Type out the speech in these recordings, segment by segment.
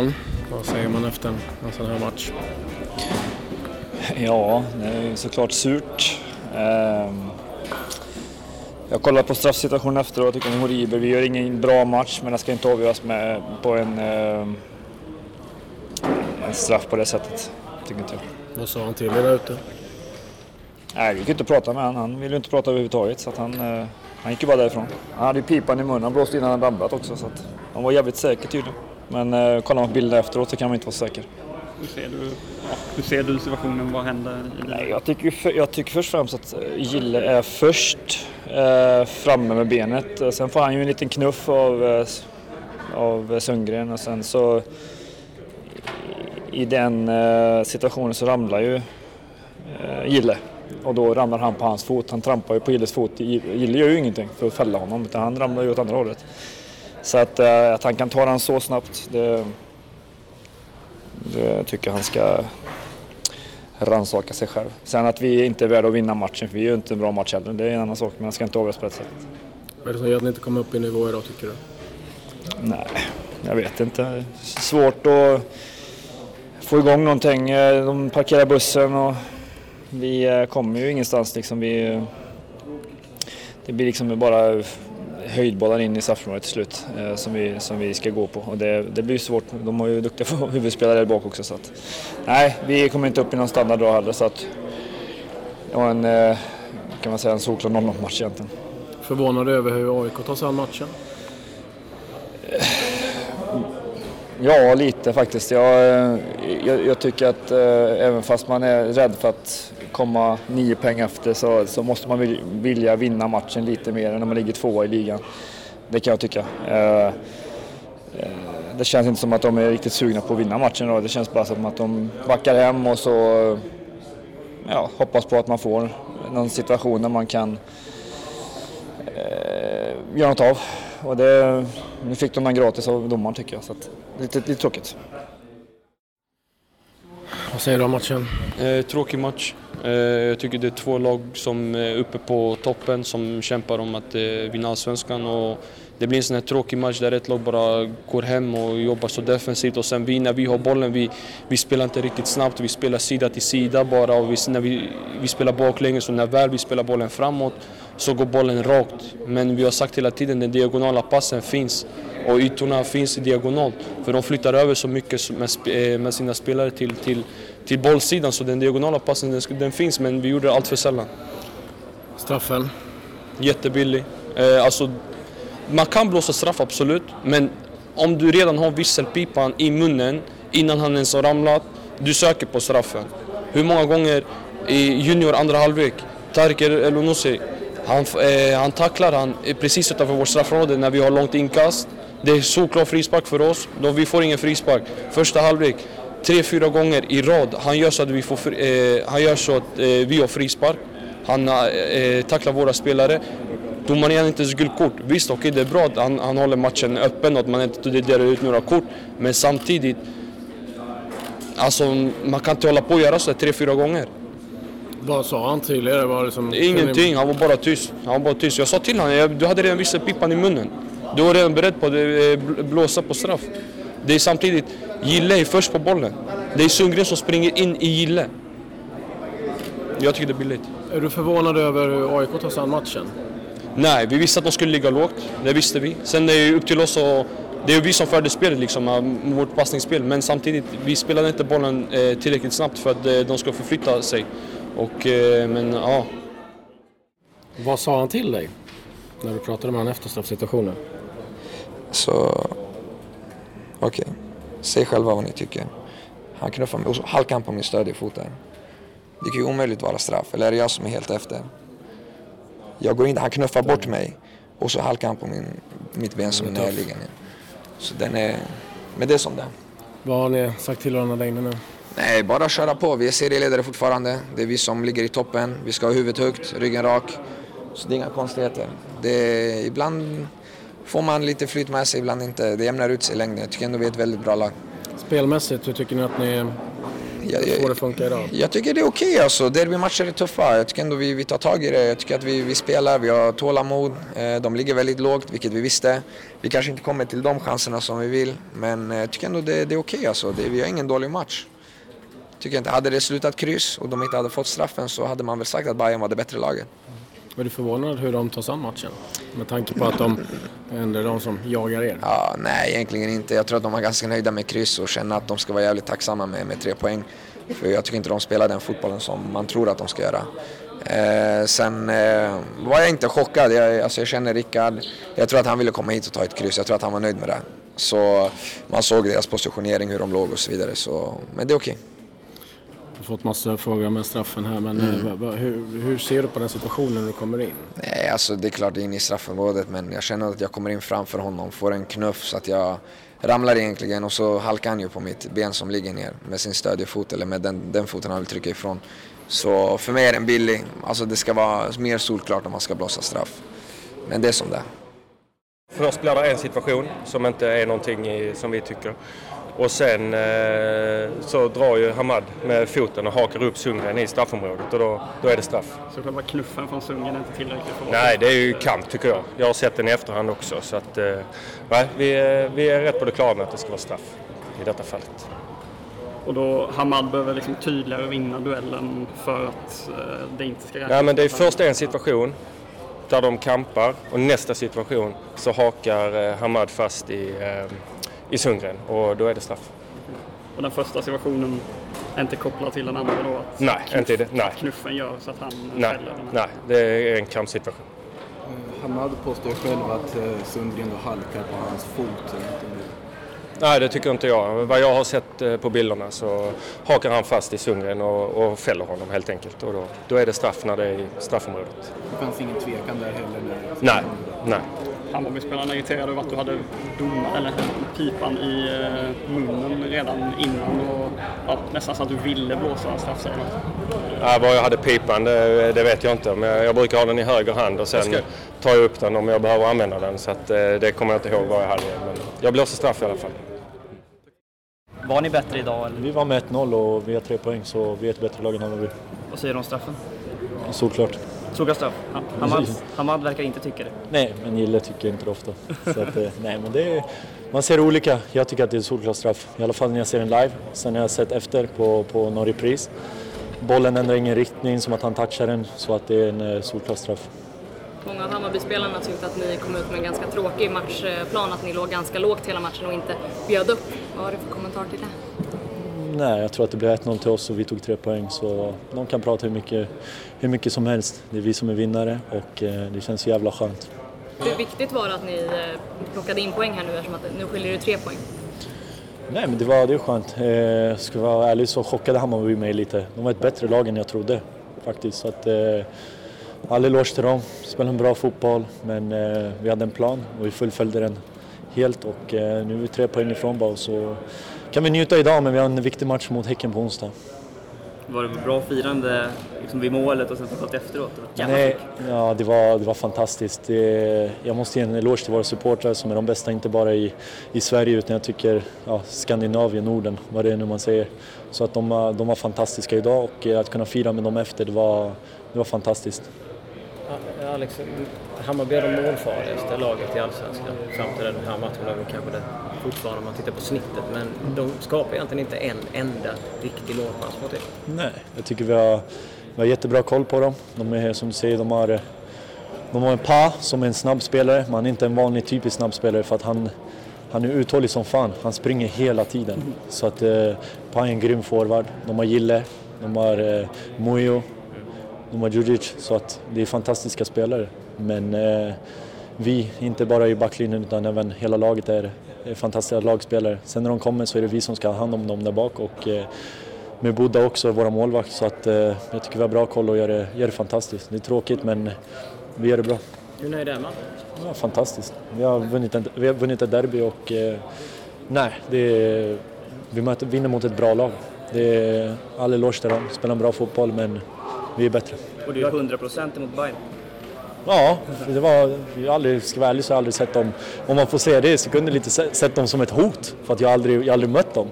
Staffan, vad säger man efter en sån här match? Ja, det är såklart surt. Ehm, jag kollade på straffsituationen efteråt och tycker den är horribel. Vi gör ingen bra match men det ska inte avgöras med, på en, ehm, en straff på det sättet, tycker inte jag. Vad sa han till er där ute? Nej, vi gick inte prata med honom. Han ville inte prata överhuvudtaget. Så han, eh, han gick ju bara därifrån. Han hade ju pipan i munnen. Han blåste innan han ramlat också. Så att han var jävligt säker tydligen. Men eh, kollar man på bilden efteråt så kan man inte vara säker. Hur ser du, ja, hur ser du situationen? Vad händer? Nej, jag, tycker, för, jag tycker först och främst att eh, Gille är först eh, framme med benet. Eh, sen får han ju en liten knuff av, eh, av Sundgren och sen så i den eh, situationen så ramlar ju eh, Gille och då ramlar han på hans fot. Han trampar ju på Gilles fot. Gille gör ju ingenting för att fälla honom utan han ramlar ju åt andra hållet. Så att, eh, att han kan ta den så snabbt, det, det tycker han ska rannsaka sig själv. Sen att vi inte är värda att vinna matchen, för vi gör inte en bra match heller, det är en annan sak, men han ska inte avgöras på det sättet. Vad är det som gör att ni inte kommer upp i nivå idag tycker du? Nej, jag vet inte. Svårt att få igång någonting. De parkerar bussen och vi eh, kommer ju ingenstans liksom. Vi, det blir liksom bara höjdbollar in i straffområdet till slut eh, som, vi, som vi ska gå på och det, det blir svårt. De har ju duktiga huvudspelare där bak också så att nej, vi kommer inte upp i någon standard då heller så att var en, eh, kan man säga, en solklar 0 match egentligen. Förvånad över hur AIK tar sig an matchen? Ja, lite faktiskt. Jag, jag, jag tycker att eh, även fast man är rädd för att komma nio poäng efter så, så måste man vilja vinna matchen lite mer än när man ligger tvåa i ligan. Det kan jag tycka. Eh, eh, det känns inte som att de är riktigt sugna på att vinna matchen då. Det känns bara som att de backar hem och så ja, hoppas på att man får någon situation där man kan eh, göra något av. Och det, nu fick de den gratis av domaren tycker jag, så att, lite, lite tråkigt. Vad säger du om matchen? Eh, tråkig match. Eh, jag tycker det är två lag som är uppe på toppen som kämpar om att eh, vinna allsvenskan. Och det blir en sån här tråkig match där ett lag bara går hem och jobbar så defensivt och sen vi när vi har bollen, vi, vi spelar inte riktigt snabbt, vi spelar sida till sida bara och vi, när vi, vi spelar baklänges och när väl vi spelar bollen framåt så går bollen rakt. Men vi har sagt hela tiden den diagonala passen finns och ytorna finns i diagonalt. För de flyttar över så mycket med, eh, med sina spelare till, till, till bollsidan så den diagonala passen den, den finns men vi gjorde det allt för sällan. Straffen? Jättebillig. Eh, alltså, man kan blåsa straff absolut men om du redan har visselpipan i munnen innan han ens har ramlat, du söker på straffen. Hur många gånger i junior andra halvlek, Tarker Elunussi, han, eh, han tacklar han precis utanför vårt straffområde när vi har långt inkast. Det är solklar frispark för oss, då vi får ingen frispark. Första halvlek, tre, fyra gånger i rad, han gör så att vi, får, eh, han gör så att eh, vi har frispark. Han eh, eh tacklar våra spelare. Domaren ger inte ens gult kort. Visst, okej okay, det är bra att han, han håller matchen öppen och att man inte delar ut några kort. Men samtidigt, alltså man kan inte hålla på och göra så tre, fyra gånger. Vad sa han tidigare? Var det som... Ingenting, han var bara tyst. Han var bara tyst. Jag sa till honom, du hade redan visselpipan i munnen. Du var redan beredd på att eh, blåsa på straff. Det är samtidigt, Gille är först på bollen. Det är Sundgren som springer in i Gille. Jag tycker det är billigt. Är du förvånad över hur AIK tar sig an matchen? Nej, vi visste att de skulle ligga lågt. Det visste vi. Sen är det upp till oss och det är vi som förde spelet, liksom, vårt passningsspel. Men samtidigt, vi spelade inte bollen eh, tillräckligt snabbt för att de ska förflytta sig. Och, eh, men ja. Vad sa han till dig när du pratade med honom efter straffsituationen? Så, okej. Okay. Säg själva vad ni tycker. Han knuffade mig och så halkade han på min stöd i foten. Det kan ju omöjligt vara straff, eller är det jag som är helt efter? Jag går in, han knuffar bort mig och så halkar han på min, mitt ben som är närliggande. Så den är, men det är som det Vad har ni sagt till varandra där inne nu? Nej, bara köra på. Vi är serieledare fortfarande. Det är vi som ligger i toppen. Vi ska ha huvudet högt, ryggen rak. Så det är inga konstigheter. Det är, ibland får man lite flyt med sig, ibland inte. Det jämnar ut sig i längden. Jag tycker ändå vi är ett väldigt bra lag. Spelmässigt, hur tycker ni att ni Jag, Hur får det jag, funka idag? jag tycker det är okej alltså. Derbymatcher är tuffa. Jag tycker ändå vi, vi tar tag i det. Jag tycker att vi, vi spelar, vi har tålamod. Eh, De ligger väldigt lågt, vilket vi visste. Vi kanske inte kommer till de chanserna som vi vill, men eh, jag tycker ändå det, det är okej alltså. Det, vi har ingen dålig match. Tycker inte. Hade det slutat kryss och de inte hade fått straffen så hade man väl sagt att Bayern var det bättre laget. Är du förvånad hur de tar sig an matchen? Med tanke på att de ändå är de som jagar er. Ja, nej, egentligen inte. Jag tror att de var ganska nöjda med kryss och känner att de ska vara jävligt tacksamma med, med tre poäng. För jag tycker inte de spelar den fotbollen som man tror att de ska göra. Eh, sen eh, var jag inte chockad. Jag, alltså jag känner Rickard. Jag tror att han ville komma hit och ta ett kryss. Jag tror att han var nöjd med det. Så man såg deras positionering, hur de låg och så vidare. Så, men det är okej. Okay fått massa frågor med straffen här, men Mm. eh, hur, hur ser du på den situationen när du kommer in? Nej, alltså det är klart det är inne i straffområdet men jag känner att jag kommer in framför honom, får en knuff så att jag ramlar egentligen och så halkar han ju på mitt ben som ligger ner med sin stödjefot eller med den, den foten han vill trycka ifrån. Så för mig är den billig. Alltså det ska vara mer solklart om man ska blåsa straff. Men det är som det är. Först blir det en situation som inte är någonting i, som vi tycker. Och sen eh, så drar ju Hamad med foten och hakar upp Sundgren i straffområdet och då, då är det straff. Så själva knuffen från Sundgren är inte tillräckligt för Nej, det är ju kamp tycker jag. Jag har sett den i efterhand också. Så att, eh, nej, vi, är- vi är rätt på det klara med att det ska vara straff i detta fallet. Och då Hamad behöver liksom tydligare vinna duellen för att eh, det inte ska räknas. Nej, men det är först en situation där de kampar och nästa situation så hakar eh, Hamad fast i, eh, i Sundgren och då är det straff. Och den första situationen är inte kopplad till den andra då? Att Nej, inte i det. Nej. knuffen gör så att han Nej, fäller den. nej, det är en kampsituation. Hamad påstår själv att eh, Sundgren halkar på hans fot. Nej, det tycker inte jag. Vad jag har sett eh, på bilderna så hakar han fast i Sundgren och, och fäller honom helt enkelt. Och då, då är det straff när det är i straffområdet. Det fanns ingen tvekan där heller? När... Nej, nej. Hammarbyspelarna irriterade över att du hade dom, eller pipan i eh, munnen redan innan och ja, nästan så att du ville blåsa straffsägaren. Ja, vad jag hade pipan, det, det vet jag inte. Men jag, jag brukar ha den i höger hand och sen tar jag upp den om jag behöver använda den. Så att, eh, det kommer jag inte ihåg vad jag hade. Men jag blåser straff i alla fall. Var ni bättre idag eller Vi var med 1-0 och vi har tre poäng så vi är ett bättre lag än Hammarby. vad säger du om straffen? Solklart. Solklar straff? Hamad, Hamad verkar inte tycka det. Nej, men Gille tycker inte det ofta. Så att, eh, nej, men det är, man ser olika. Jag tycker att det är solklar straff. I alla fall när jag ser den live. Sen har jag sett efter på, på någon repris. Bollen ändrar ingen riktning, som att han touchar den. Så att det är en eh, solklar straff. Många av Hammarbyspelarna tyckte att ni kom ut med en ganska tråkig matchplan, att ni låg ganska lågt hela matchen och inte bjöd upp. Vad har du för kommentar till det? Nej, jag tror att det blev 1-0 till oss och vi tog tre poäng. Så de kan prata hur mycket, hur mycket som helst. Det är vi som är vinnare och eh, det känns jävla skönt. Hur viktigt var det att ni eh, plockade in poäng här nu eftersom att nu skiljer det tre poäng? Nej, men det var, det var skönt. Eh, ska jag vara ärlig så chockade Hammarby mig lite. De var ett bättre lag än jag trodde faktiskt. Så att, eh, all eloge till dem. Spelade en bra fotboll, men eh, vi hade en plan och vi fullföljde den helt. Och eh, nu är vi tre poäng ifrån bara så kan vi njuta idag, men vi har en viktig match mot Häcken på onsdag. Var det bra firande liksom vid målet och sen fått efteråt? Nej, ja, det, var, det var fantastiskt. Det, jag måste ge en eloge till våra supportrar som är de bästa, inte bara i, i Sverige utan jag tycker ja, Skandinavien, Norden, vad det är nu man säger. Så att de, var- de var fantastiska idag och att kunna fira med dem efter, det var, det var fantastiskt. Eh, Alex, Hammarby är de målfarligaste laget i Allsvenskan fram till den här matchen. De är kanske det fortfarande om man tittar på snittet. Men de skapar egentligen inte en enda riktig målchans mot er. Nej, jag tycker vi har, vi har jättebra koll på dem. De är som du säger, de har, de har en Pa som är en snabb spelare, men han är inte en vanlig typisk snabb spelare för att han, han är uthållig som fan. Han springer hela tiden. Så att eh, Pa är en grym forward. De har Gille, de har eh, Mujo, har Djurdjic. Så att det är fantastiska spelare. Men eh, vi, inte bara i backlinjen utan även hela laget är, är fantastiska lagspelare. Sen när de kommer så är det vi som ska ha hand om dem där bak. Och, eh, med Buddha också, våra målvakt. Så att, eh, jag tycker vi har bra koll och gör det, gör det fantastiskt. Det är tråkigt men vi gör det bra. Hur nöjd är man? Ja, fantastiskt. Vi har vunnit, en, vi har vunnit ett derby och eh, nej, är, vi möter, vinner mot ett bra lag. Det är all eloge till dem, spelar en bra fotboll men vi är bättre. Och det är 100% emot Bayern. Ja, det var, jag aldrig, ska vara ärlig så har jag aldrig sett dem, om man får säga det i sekunder, lite se- sett dem som ett hot. För att jag har aldrig, jag aldrig mött dem.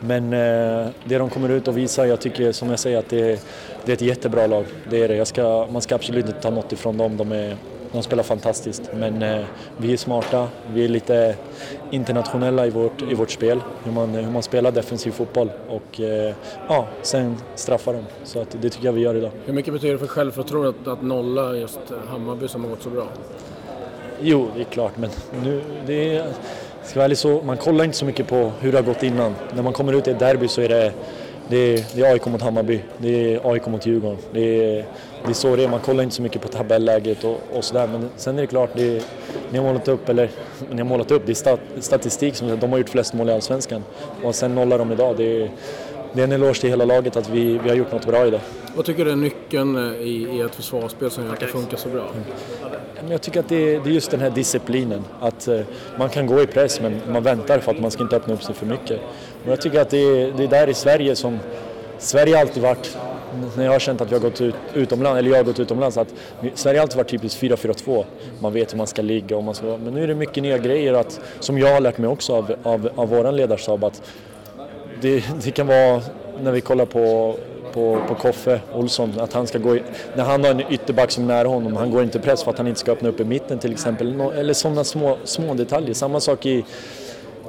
Men eh, det de kommer ut och visar, jag tycker som jag säger att det, det är ett jättebra lag. Det är det. Ska, man ska absolut inte ta något ifrån dem. De, är, de spelar fantastiskt. Men eh, vi är smarta, vi är lite internationella i vårt, i vårt spel. Hur man, hur man spelar defensiv fotboll. Och eh, ja, sen straffar dem. Så att det tycker jag vi gör idag. Hur mycket betyder det för självförtroendet att, att nolla just Hammarby som har gått så bra? Jo, det är klart, men nu, det är, ska vara ärlig så, man kollar inte så mycket på hur det har gått innan. När man kommer ut i ett derby så är det, det är, det är AIK mot Hammarby, det är AIK mot Djurgården. Det är, det är så det är, man kollar inte så mycket på tabelläget och, och sådär. Men sen är det klart, det är, ni har målat upp, eller ni har målat upp, det är stat, statistik som de har gjort flest mål i Allsvenskan. Och sen nollar de idag. Det är, det är en eloge till hela laget att vi, vi har gjort något bra idag. Vad tycker du är nyckeln eh, i, i ett försvarsspel som gör att det funkar så bra? Men jag tycker att det är, det är just den här disciplinen. Att eh, man kan gå i press men man väntar för att man ska inte öppna upp sig för mycket. Och jag tycker att det är, det är där i Sverige som Sverige har alltid varit, när jag har känt att vi har gått ut, utomlands, eller jag har gått utomlands, att Sverige har alltid varit typiskt 4-4-2. Man vet hur man ska ligga och man ska, men nu är det mycket nya grejer att, som jag har lärt mig också av, av, av våran ledarstab att det, det kan vara när vi kollar på på, på Koffe Olsson, att han ska gå i, när han har en ytterback som är nära honom, han går inte press för att han inte ska öppna upp i mitten till exempel. Eller sådana små, små detaljer. Samma sak i,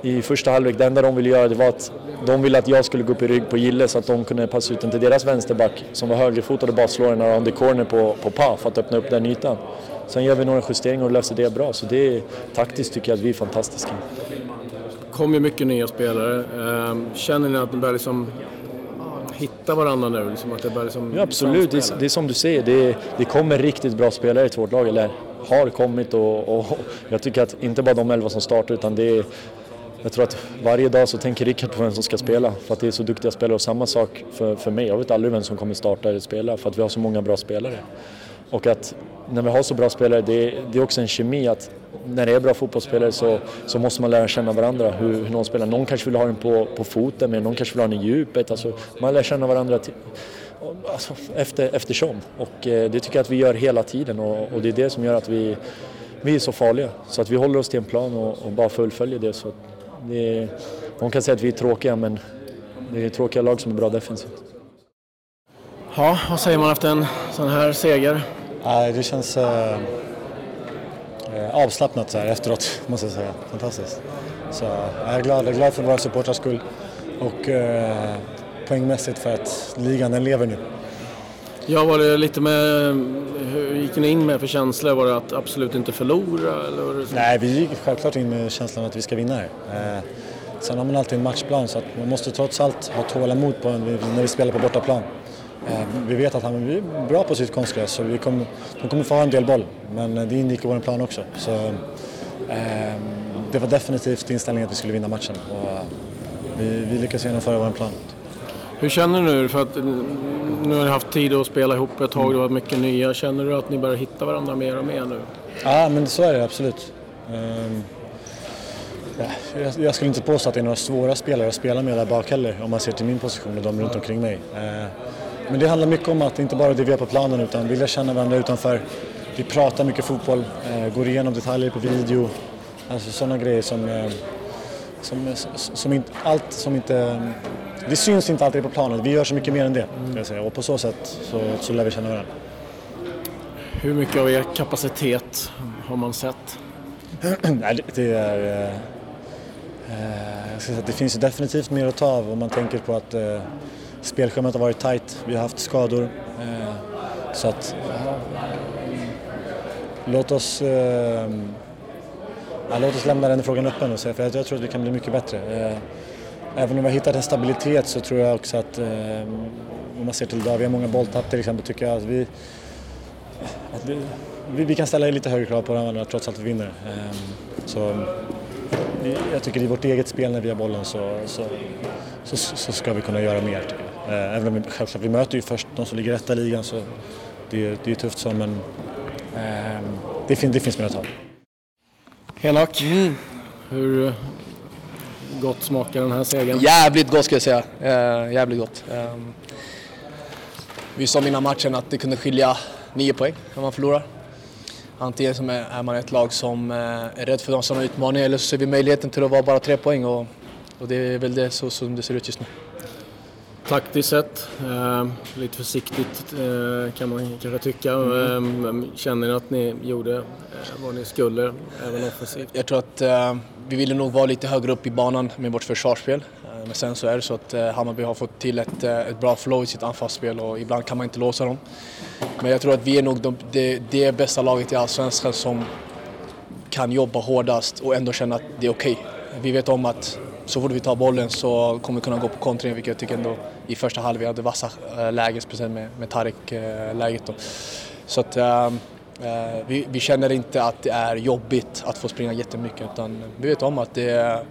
i första halvlek, det enda de ville göra det var att de ville att jag skulle gå upp i rygg på Gille så att de kunde passa ut den till deras vänsterback som var högerfotad och bara slå den around the corner på, på Pa för att öppna upp den ytan. Sen gör vi några justeringar och löser det bra, så det är taktiskt tycker jag att vi är fantastiska. Det kom ju mycket nya spelare. Ehm, känner ni att ni börjar liksom hitta varandra nu? Liksom att det börjar liksom ja, absolut, det är, det är, som du säger, det, det kommer riktigt bra spelare till vårt lag, eller har kommit och, och jag tycker att inte bara de elva som startar utan det är jag tror att varje dag så tänker Rickard på vem som ska spela för att det är så duktiga spelare och samma sak för, för mig. Jag vet aldrig vem som kommer starta eller spela för att vi har så många bra spelare. Och att när vi har så bra spelare, det är, det är också en kemi att när det är bra fotbollsspelare så, så måste man lära känna varandra, hur, hur någon spelar. Någon kanske vill ha den på, på foten, men någon kanske vill ha den i djupet. Alltså, man lär känna varandra till, alltså, efter, eftersom. Och eh, det tycker jag att vi gör hela tiden och, och, det är det som gör att vi, vi är så farliga. Så att vi håller oss till en plan och, och bara fullföljer det. Så det är, man kan säga att vi är tråkiga, men det är tråkiga lag som är bra defensivt. Ja, vad säger man efter en sån här seger? det känns eh, avslappnat så här efteråt, måste jag säga. Fantastiskt. Så jag är glad, jag är glad för våra supportrars skull och eh, poängmässigt för att ligan den lever nu. Ja, var det lite med, hur gick ni in med för känslor? Var det att absolut inte förlora? Eller var det Nej, vi gick självklart in med känslan att vi ska vinna här. Eh, sen har man alltid en matchplan så att man måste trots allt ha tålamod på en, när vi spelar på bortaplan. Eh, vi vet att han är bra på sitt konstgräs så vi kommer, de kommer få ha en del boll. Men eh, det ingick i vår plan också. Så, eh, det var definitivt inställningen att vi skulle vinna matchen och eh, vi, vi lyckades genomföra vår plan. Hur känner du nu? För att eh, nu har ni haft tid att spela ihop ett tag, det var mycket nya. Känner du att ni börjar hitta varandra mer och mer nu? Ja, men så är det absolut. Um, jag skulle inte påstå att det är några svåra spelare att spela med där bak heller om man ser till min position och de runt omkring mig. Uh, men det handlar mycket om att inte bara det vi är på planen utan vilja känna varandra utanför. Vi pratar mycket fotboll, uh, går igenom detaljer på video. Alltså sådana grejer som, uh, som, som inte, allt som inte det syns inte alltid på planen, vi gör så mycket mer än det. Mm. Och på så sätt så, så lär vi känna varandra. Hur mycket av er kapacitet har man sett? Nej, det är... Eh, jag ska säga att det finns definitivt mer att ta av om man tänker på att eh, spelschemat har varit tajt, vi har haft skador. Eh, så att... Eh, låt oss... Eh, ja, låt oss lämna den frågan öppen och säga, för jag, tror att vi kan bli mycket bättre. Eh, även om vi har hittat en stabilitet så tror jag också att eh, om man ser till idag, vi har många bolltapp till exempel, tycker jag att vi, att vi, vi, kan ställa lite högre krav på varandra trots att vi vinner. Ehm, så jag tycker i vårt eget spel när vi har bollen så, så, så, så ska vi kunna göra mer. Eh, även om vi, självklart, vi möter ju först de som ligger rätta i ligan så det, det är tufft så men ehm, det, fin, det finns mer att ta. Henok, mm. hur gott smakar den här segern? Jävligt gott ska jag säga. Uh, jävligt gott. Um, vi sa innan matchen att det kunde skilja nio poäng om man förlorar. Antingen så är man ett lag som uh, är rädd för de som utmaningar eller så ser vi möjligheten till att vara bara tre poäng. Och Och det är väl det så som det ser ut just nu. Taktiskt sett, eh, lite försiktigt eh, kan man kanske tycka. Mm. Eh, känner ni att ni gjorde eh, vad ni skulle, även offensivt? Jag tror att eh, vi ville nog vara lite högre upp i banan med vårt försvarsspel. Eh, men sen så är det så att Hammarby har fått till ett, ett bra flow i sitt anfallsspel och ibland kan man inte låsa dem. Men jag tror att vi är nog de, det, det bästa laget i Allsvenskan som kan jobba hårdast och ändå känna att det är okej. Vi vet om att så fort vi tar bollen så kommer vi kunna gå på kontring, vilket jag tycker ändå i första halvlek vi hade vassa eh, lägen, speciellt med, med Tarik-läget. då. Så att eh, eh, vi, vi känner inte att det är jobbigt att få springa jättemycket, utan vi vet om att det är,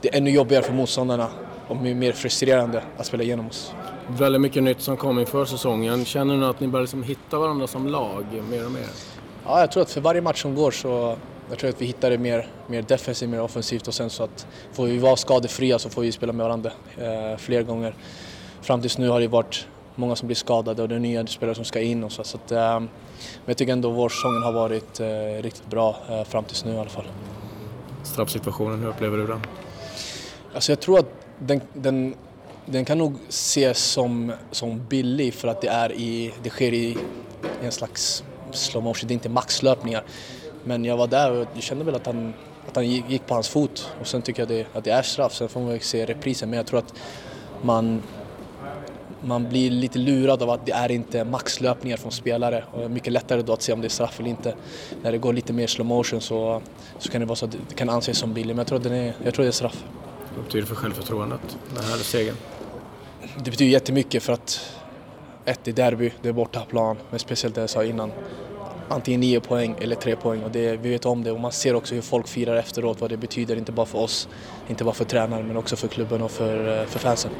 det är ännu jobbigare för motståndarna och mer frustrerande att spela igenom oss. Väldigt mycket nytt som kom inför säsongen. Känner ni att ni börjar liksom hitta varandra som lag mer och mer? Ja, jag tror att för varje match som går så jag tror att vi hittar det mer, mer defensivt, mer offensivt och sen så att får vi vara skadefria så får vi spela med varandra eh, fler gånger. Fram tills nu har det varit många som blir skadade och det är nya spelare som ska in och så. så att, eh, men jag tycker ändå vårsäsongen har varit eh, riktigt bra eh, fram tills nu i alla fall. Straffsituationen, hur upplever du den? Alltså jag tror att den, den, den kan nog ses som, som billig för att det, är i, det sker i, i en slags slow motion, det är inte maxlöpningar. Men jag var där och jag kände väl att han, att han gick på hans fot och sen tycker jag det, att det är straff. Sen får man se reprisen men jag tror att man, man blir lite lurad av att det är inte maxlöpningar från spelare och mycket lättare då att se om det är straff eller inte. När det går lite mer slow motion så, så kan det vara så det kan anses som billigt men jag tror, att den är, jag tror det är straff. Vad betyder det för självförtroendet, den här segern? Det betyder jättemycket för att ett, är derby, det är bortaplan, men speciellt det jag sa innan. Antingen nio poäng eller tre poäng och det, vi vet om det och man ser också hur folk firar efteråt, vad det betyder, inte bara för oss, inte bara för tränaren men också för klubben och för, för fansen.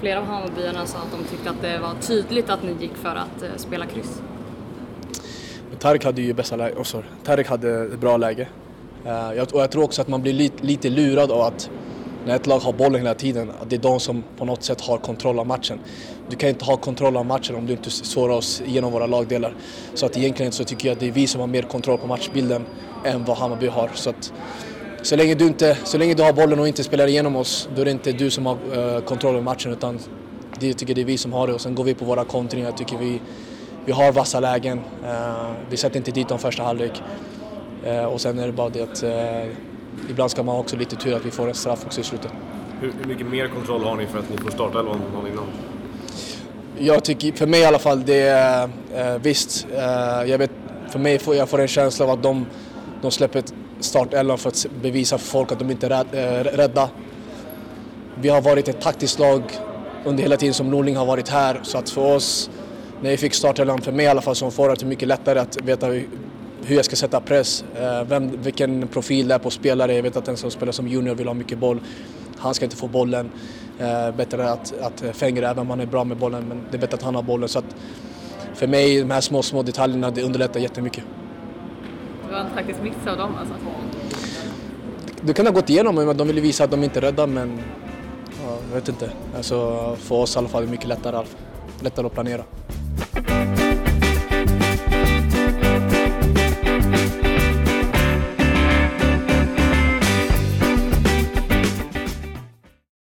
Flera av Hammarbyarna sa att de tyckte att det var tydligt att ni gick för att eh, spela kryss. Tarik hade ju bästa läge, oh, sorry. Tarik hade bra läge. Uh, jag, och jag tror också att man blir lite, lite lurad av att när ett lag har bollen hela tiden, att det är de som på något sätt har kontroll av matchen. Du kan inte ha kontroll av matchen om du inte sårar oss genom våra lagdelar. Så att egentligen så tycker jag att det är vi som har mer kontroll på matchbilden än vad Hammarby har. Så att så länge du, inte, så länge du har bollen och inte spelar igenom oss, då är det inte du som har uh, kontroll över matchen utan det tycker det är vi som har det och sen går vi på våra kontringar. tycker vi, vi har vassa lägen. Uh, vi sätter inte dit dem första halvlek. Uh, och sen är det bara det att ibland ska man ha också lite tur att vi får en straff också i slutet. Hur, hur mycket mer kontroll har ni för att ni får starta eller någon innan? Jag tycker, för mig i alla fall, det är eh, visst. Eh, jag vet, för mig får jag får en känsla av att de, de släpper startelvan för att bevisa för folk att de inte är rädd, eh, rädda. Vi har varit ett taktiskt lag under hela tiden som Norling har varit här så att för oss, när vi fick startelvan, för mig i alla fall som forward, det mycket lättare att veta hur jag ska sätta press, vem, vilken profil det är på spelare. Jag vet att den som spelar som junior vill ha mycket boll. Han ska inte få bollen. Bättre att, att Fenger, även om han är bra med bollen, men det är bättre att han har bollen. Så att för mig, de här små, små detaljerna, det underlättar jättemycket. Det var en taktisk miss av dem alltså? Det kan ha gått igenom, men de ville visa att de inte är rädda, men ja, jag vet inte. Alltså, för oss i alla fall är det mycket lättare, lättare att planera.